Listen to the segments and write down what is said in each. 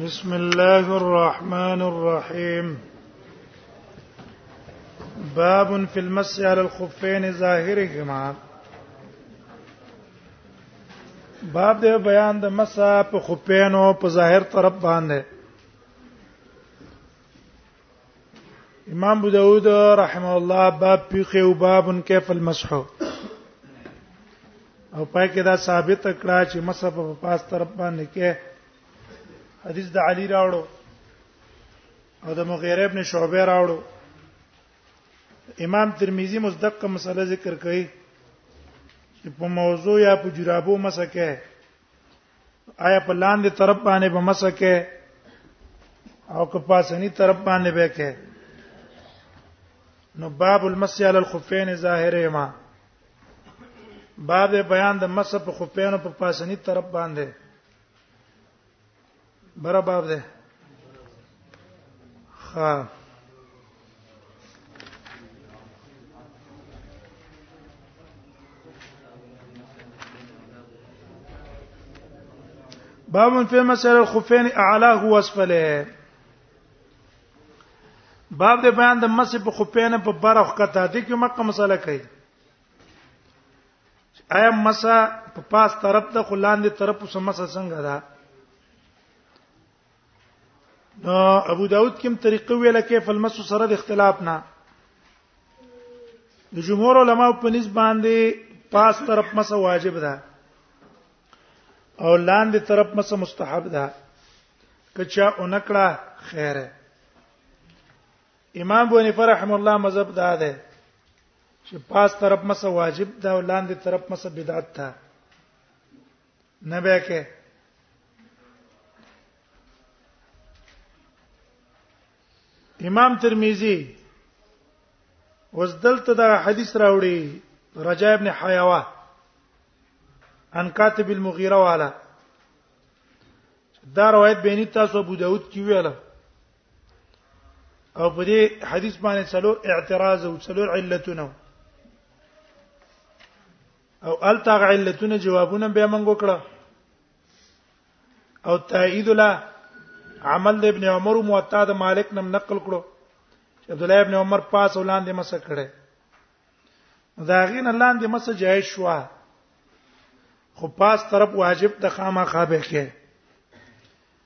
بسم الله الرحمن الرحيم باب في المسح على الخفين ظاهرهما باب د بیان د مسح په خفینو په ظاهر طرف باندې امام ابو داود رحمه الله باب فقه او باب کیف المسح او پای کې دا ثابت کړه چې مسح په پاس طرف باندې کې حدیث د علی راوړو او د مغیره ابن شعبه راوړو امام ترمذی مصدق مسله ذکر کړي چې په موضوع یا په جرابو مسکه آیا په لاندې طرف باندې به مسکه او که پاسنی طرف باندې به کې نو باب المسح علی الخفین ظاهره ما باب بیان د مسح په خفین په پاسنی طرف باندې برابر ده ها باب في مسألة الخفين اعلاه واسفله باب د بیان د مس په خفین په برخ کته د کې مکه مسله کوي ایا مسا په پاس طرف د خلاندې طرف سم مسا څنګه ده نو ابو داود کوم طریقه ویل کې فلمس سره د اختلاف نه د جمهور علما په نسبت باندې پاس طرف مسه واجب ده او لاندې طرف مسه مستحب ده کچا اونکړه خیره امام ابو حنیفه رحم الله مذهب دا ده چې پاس طرف مسه واجب ده او لاندې طرف مسه بدعت ده نه به کې امام ترمذی وزدلته دا حدیث راوړي رجاء ابن حیوا ان کاتب المغیره والا دا روایت بینی تاسو ابو داود کې ویله او په دې حدیث باندې څلور اعتراض او څلور علتونه او التغ علتونه جوابونه به موږ وکړه او تایید لا عمل د ابن عمر موطا د مالک نم نقل کړو چې عبد الله ابن عمر پاس ولاندې مسه کړي دا غین لاندې مسه جای شو خو پاس طرف واجب د خامہ خابه کې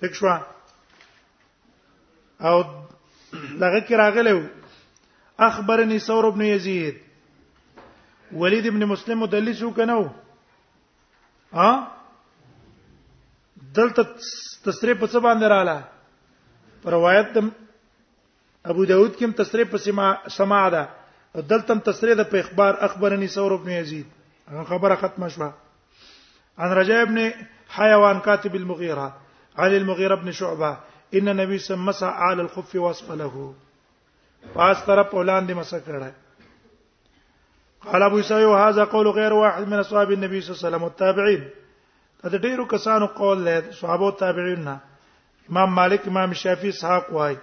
ټیک شو او دغه کې راغلی اخبرني ثور ابن يزيد ولید ابن مسلم مدلس وکنو ها دلته تسری په څه باندې رااله روایت ابو داود کې تصریح په سما سما ده او دلته تصریح ده په اخبار اخبرني ثور ابن يزيد خبره ختمه شوه عن رجاء ابن حيوان كاتب المغيرة عن المغيرة بن شعبة ان النبي صلى الله عليه وسلم على الخف واسفله پاس طرف ولاندې مسح کړه قال ابو سعيد وهذا قول غير واحد من اصحاب النبي صلى الله عليه وسلم والتابعين دا ډیرو کسانو قول له صحابه او تابعین نه امام مالک امام شافعي اسحاق وای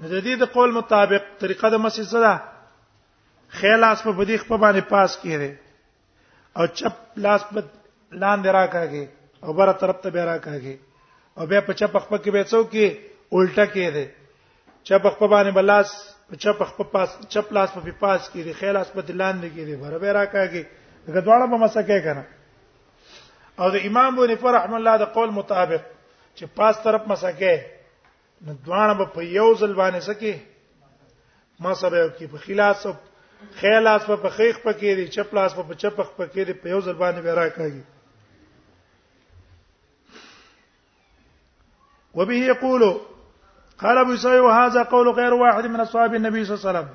د دې د قول مطابق طریقه د مسجد سره خیال اس په بدیخ په باندې پاس کړي او چپ لاس په لاندې راکاږي او بره طرف ته به راکاږي او بیا په چپ خپل کې به څو کې الټه کېده چپ خپل باندې بلاس په چپ خپل پاس چپ لاس په پاس کړي خیال اس په لاندې کړي بره به راکاږي دغه دواړه په مسکه کنه او د امام بونی پر رحم الله د قول مطابق چې پاس طرف مسکه نو دوانه به په یو ځل باندې سکه ما سره یو کې په خلاص خیلاس په خیخ پکې دي چپلاس په چپخ پکې دي په یو ځل باندې به راکاږي وبه يقول قال ابو سعيد وهذا قول غير واحد من اصحاب النبي صلى الله عليه وسلم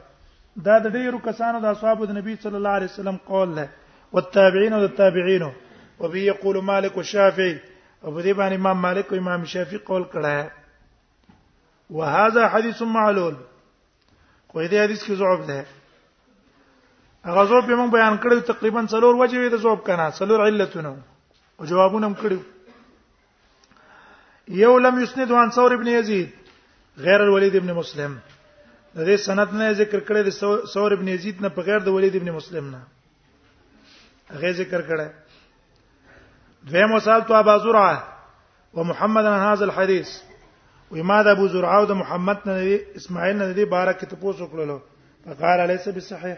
دا د ډیرو کسانو د اصحاب د نبی صلی الله علیه وسلم قول ده والتابعين والتابعين وبه يقول مالك والشافعي ابو دې باندې امام مالک او امام شافعي قول کړه وهذا حديث معلول خو دې حدیث کې ضعف ده هغه ضعف به موږ بیان کړو تقریبا څلور وجې د ضعف کنه څلور علتونه او جوابونه هم کړو یو لم یسند عن ثور ابن یزید غیر الولید ابن مسلم د دې سند نه ذکر کړی د ثور ابن یزید نه په غیر د ولید ابن مسلم نه هغه ذکر کړی دویم وسال تو ابا زرعه ومحمد عن هذا الحديث وما ده ابو زرعه او محمد نه اسماعیل نه دي بارک ته پوسو کړلو فقال ليس بصحيح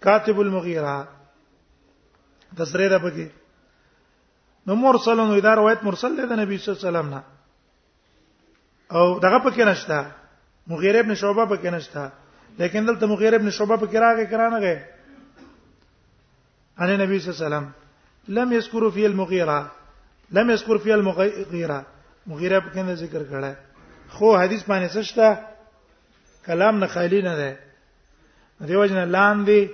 کاتب المغیره تصریح ده پکې نو مرسل نو دا روایت مرسل ده د نبی صلی الله علیه وسلم نه او دغه پکې نشته مغیره ابن شعبہ پکې نشته لیکن دلته مغیره ابن شعبہ پکې راغی کرانه غي ان نبی صلی الله علیه وسلم لم یذکر فی المغیره لم یذکر فی المغیره مغیره پکې نه ذکر کړه خو حدیث باندې څه شته کلام نه خالی نه ده دیو جن لاندې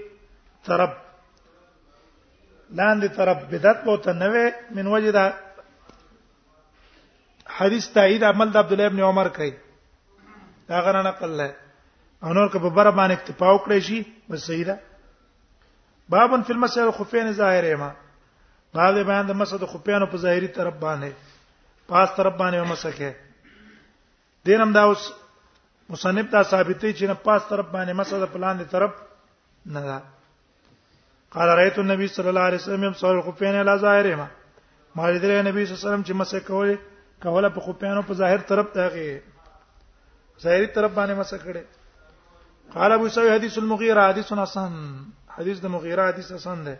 طرف لاندې طرف بدعت بو ته نه وي من وجه دا حدیث تایید عمل د عبد الله ابن عمر کوي دا غره نقل له انور که په بره باندې اکتفا وکړي شي بس صحیح ده بابن فی المسح الخفین ظاهره ما دا د بیان د مسح د خفین په ظاهری طرف باندې پاس طرف باندې مسح کې دینم دا اوس مصنف دا ثابتې چې نه پاس طرف باندې مسله پلان دي طرف نه ده قال رايت النبي صلى الله عليه وسلم يمسح الخفين على ظاهرهما ما لیدل نبی صلی الله علیه وسلم چې مسح کوله کوله په خفینو په ظاهر طرف ته غي ظاهري طرف باندې مسح کړي قال ابو سعيد حديث المغيرة حديث حسن حديث د مغيرة حديث حسن ده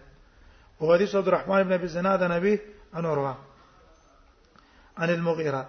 او حديث عبد الرحمن بن ابي زناد نبي انوروا عن المغيرة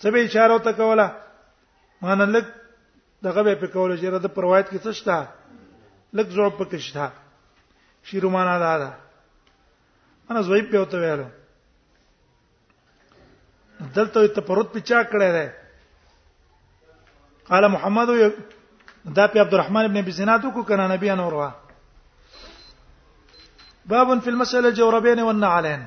څه به اشاره ته کوله مان لک دغه به په کوله چې د پروایت کې څه شته لک زوب پکې شته شیرو معنا دا ده انا زویب په وته ویلو دلته ته پروت پچا کړه ده قال محمد دا په عبدالرحمن ابن ابي زناد کو کنه نبی انور وا باب في المساله الجوربين والنعلين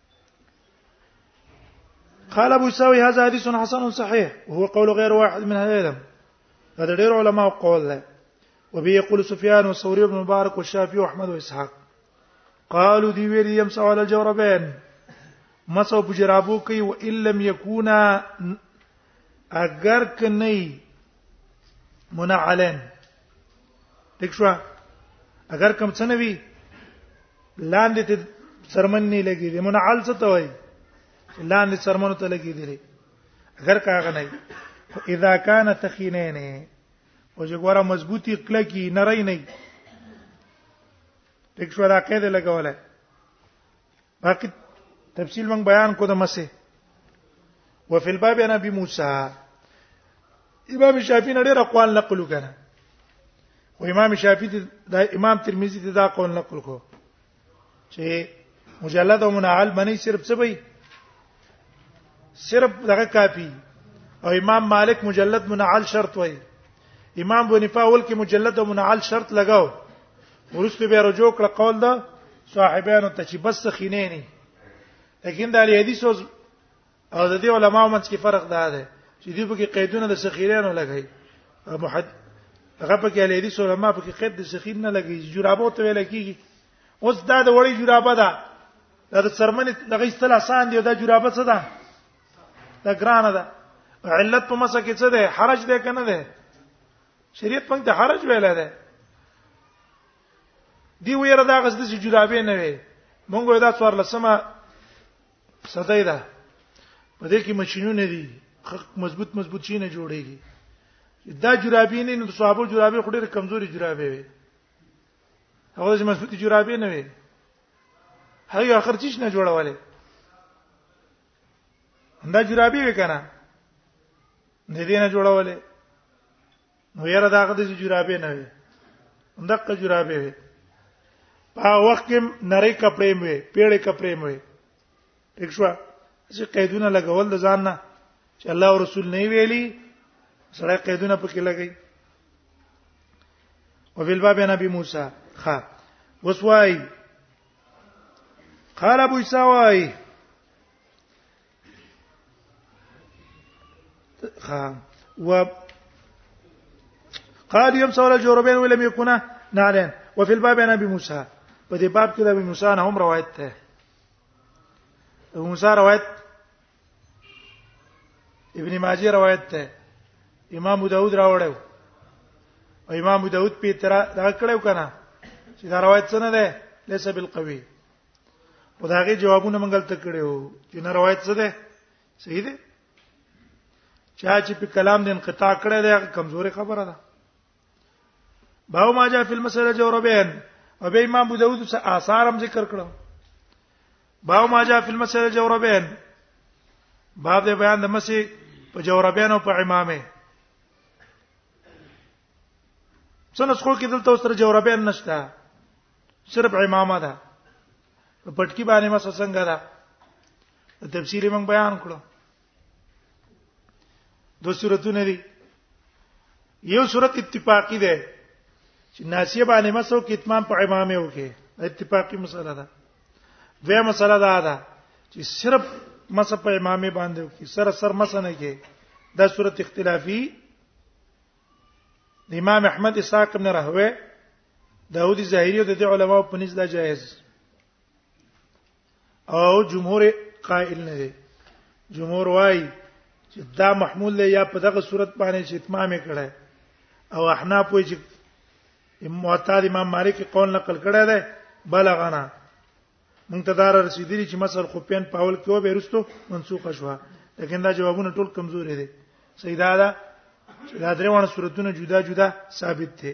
قال ابو ساوي هذا حديث حسن صحيح وهو قول غير واحد من هذيلم دا د ډېر علماو قول دی وبه يقول سفيان وثوري بن مبارك والشافعي واحمد واسحاق قالوا دي ويل يمسوا على الجوربين مسوا بجرابو کوي و ان لم يكونا اگر کني منعلن ټیک شو اگر کم څه نوي لاندې ته سرمن نه لګي دي منعل څه ته وای لاندې سرمن ته لګي دي اگر کاغه نه اذا كان تخينين او چې ګوره مضبوطی کله کی نری نه ټیک شو دا قید لګوله باقي تفصیل من بیان کو د مسه وفي الباب انا ابي موسى امام شافعي نړۍ را قوال نقل وکړه او امام شافعي د امام ترمذي ته دا قول نقل کو چې مجلد او منعل باندې صرف څه وي صرف دغه کافی او امام مالک مجلد منعل شرط وای امام بنفا اول کې مجلد او منعل شرط لگاو ورسته به رجوع کړ قول دا صاحبانو ته چې بس خینه نه لیکن د علی حدیث او د دې علماو منځ کې فرق دا دی چې دوی په کې قیدونه د سخیرانو لګای محد هغه په کې علی حدیث علماء په کې قید د سخیر نه لګی جرابو ته ویل کیږي اوس دا د وړي جورابه ده دا د سرمن دغه استل آسان دی دا جورابه څه ده دا ګرانه ده علت په مسه کې څه ده حرج ده کنه ده شریعت پنځه حرج ویل ده دی ویره دا غس د جورابه نه وي مونږ دا څوار لسمه صدای ده په دې کې ماشينونه دي مضبوط مضبوط شي نه جوړيږي دا جورابې نه نو صحابه جورابې خډېر کمزوري جورابې وي هغه چې مضبوطی جورابې نه وي هغه اخر چیش نه جوړولې دا جورابې وکنه د دې نه جوړولې نو یاره دا هغه د جورابې نه وي دغه جورابې وي په وخت کې نری کپڑے مې پیړې کپڑے مې دښوا چې قیدونه لګول د ځان نه چې الله او رسول نه ویلي سره قیدونه پکې لګي او فی الباب نبی موسی خا وسوای قال ابو اسوای خا و قال يوم سوال جوربين ولم يكن نعلن وفي الباب عن ابي موسى په دې باب کې د ابي موسی نه هم روایت ده ابو موسی روایت ابن ماجه روایت ده امام داود راوړیو او امام داود په تر دا کړو کنه چې دا روایت څنګه ده ليس بالقوي او داغه جوابونه منګل ته کړو چې نه روایت څه ده صحیح ده چا چې په کلام د انقطاع کړه ده کمزوري خبره ده باو ما جاء فی المسألة جوربین او به امام ابو داود څخه آثار هم ذکر کړو باو ما جاء فی المسألة جوربین باب د بیان د مسی په جوربین او په امامه څنګه څو کې دلته سره جوربین نشته صرف امامه ده په پټکی باندې مسه څنګه ده تفصیلی موږ بیان کړو دو سورتونه دي یو سورت اتفاقی ده چې ناسیه باندې مسو کې اتمام په امامه وکي اتفاقی مسله ده دوه مسله ده ده چې صرف مسه په امامه باندې وکي سره سر مسه نه کې دا سورت اختلافي د امام احمد اسحاق ابن راهوی داودی ظاهری او د علماء په نسبت جائز او جمهور قائل نه دي جمهور وايي چې دا محمول دی یا په دغه صورت باندې چې اتمام کړي او احناف وایي چې معتاد امام مالک قول نقل کړی دی بلغنا منتدار رسیدلی چې مسل خپین په اول کې و به رستو منسوخه شو لکه دا جوابونه ټول کمزوري دي سیدا دا چې دا درې وانه صورتونه جدا جدا ثابت دي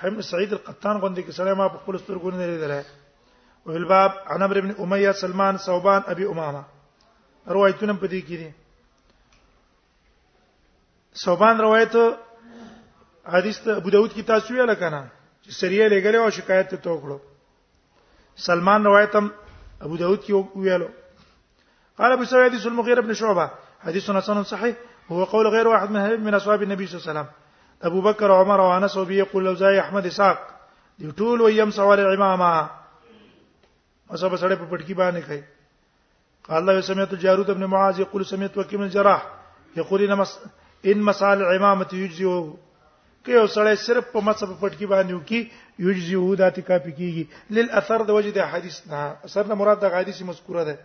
حمد سعید القطان غوندې کې سلام په خپل سترګو نه لیدل او الباب عن عمرو بن امیہ سلمان ثوبان ابي امامه روایتونه په دې کې دي ثوبان روایت حدیث ته ابو داود کې تاسو ویل کنه چې سریه لګره او شکایت ته توکړو سلمان روایتم ابو داود کې ویلو قال ابو سعيد حديث المغيرة بن شعبة حديث حسن صحيح هو قول غير واحد من من اصحاب النبي صلى الله عليه وسلم ابو بكر وعمر وانس وبي يقول لو زاي احمد اسحاق دی ټول ويم سوال امامه مسبه سره په پټکی باندې کوي قال الله سمعت جارود بن معاذ يقول سمعت وكيم الجراح يقول ان مس ان مسال امامه يجزئه که یو سړی صرف په مصب پټکی باندې وکي یجزیه داتې کاپی کیږي لیل اثر د وجه د حدیث نه اثر نه مراد د حدیث مذکوره ده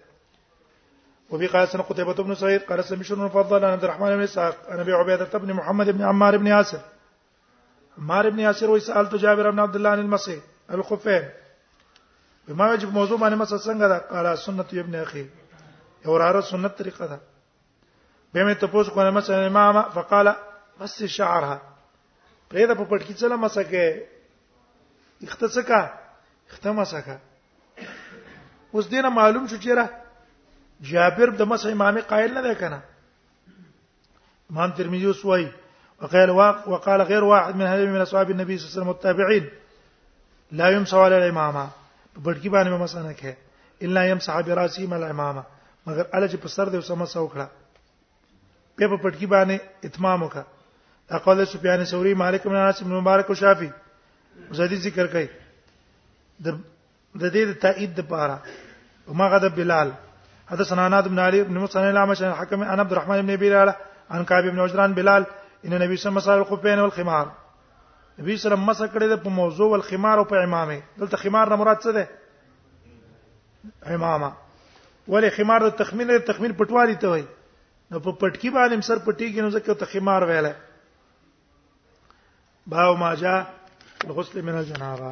وفي قال سنة قتيبة بن سعيد قال سمشر بن فضل عن عبد الرحمن بن إسحاق عن أبي عبيدة بن محمد بن عمار بن ياسر مار ابن یاسر وی سالت جابر ابن عبد الله عن المسيح الخفين بما وجب موضوع باندې مسه څنګه ده قال سنت ابن اخي اوراره سنت طریقه ده به مې ته پوښتنه کوم مسه امام فقال بس شعرها پرې د پټ کې چلا مسه کې اختصکا اختما سکا اوس دینه معلوم شو چیرې جابر د مسه امامي قائل نه ده کنه امام ترمذي وسوي وقال واق وقال غير واحد من هذه من اصحاب النبي صلى الله عليه وسلم والتابعين لا يمسح على الامامه بډکی باندې به مسنه کې الا يمسح براسي مل امامه مگر اله چې په سر دې وسمه سو کړه په په پټکی باندې اتمام وکړه دا قول سفیان ثوری مالک بن انس بن مبارک او شافعي زدي ذکر کوي د د دې د تایید لپاره ومغه د بلال حدثنا ناد بن علي بن مصنع الامش الحكم عن عبد الرحمن بن بلال عن كعب بن عجران بلال ان النبي صلى الله عليه وسلم الخفين والخمار نبی صلی الله علیه وسلم مسح کړی د په موضوع او الخمار او په امامه دلته خمار نه مراد څه ده امامه ولې خمار د تخمین د تخمین پټوالی ته وای نو په پټکی باندې سر پټیږي نو ځکه ته خمار ویلای باو ماجا الغسل من الجنابه